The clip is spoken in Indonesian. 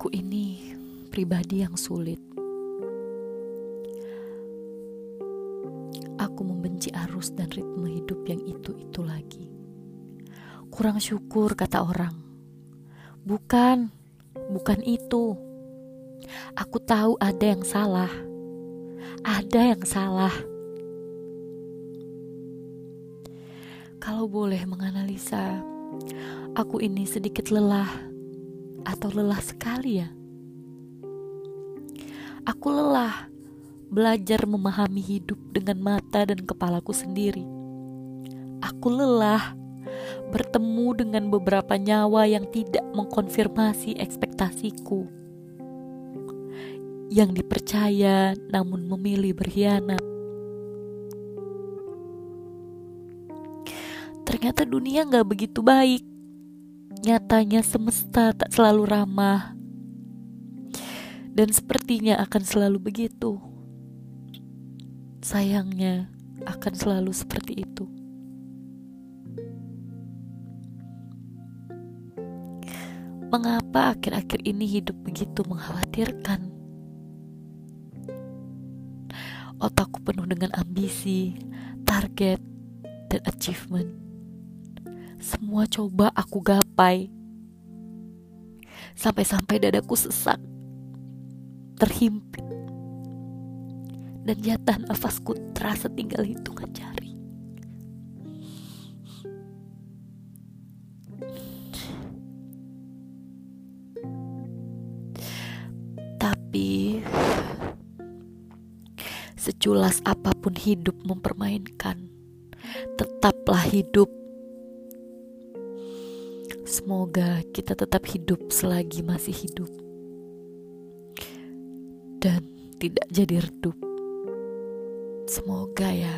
Aku ini pribadi yang sulit. Aku membenci arus dan ritme hidup yang itu-itu lagi. Kurang syukur, kata orang. Bukan, bukan itu. Aku tahu ada yang salah. Ada yang salah. Kalau boleh menganalisa, aku ini sedikit lelah atau lelah sekali ya. Aku lelah belajar memahami hidup dengan mata dan kepalaku sendiri. Aku lelah bertemu dengan beberapa nyawa yang tidak mengkonfirmasi ekspektasiku, yang dipercaya namun memilih berkhianat. Ternyata dunia gak begitu baik. Nyatanya semesta tak selalu ramah, dan sepertinya akan selalu begitu sayangnya akan selalu seperti itu. Mengapa akhir-akhir ini hidup begitu mengkhawatirkan? Otakku penuh dengan ambisi, target, dan achievement. Semua coba aku gapai. Sampai-sampai dadaku sesak, terhimpit dan jatah nafasku terasa tinggal hitungan jari. Tapi seculas apa pun hidup mempermainkan, tetaplah hidup. Semoga kita tetap hidup selagi masih hidup dan tidak jadi redup. Semoga ya.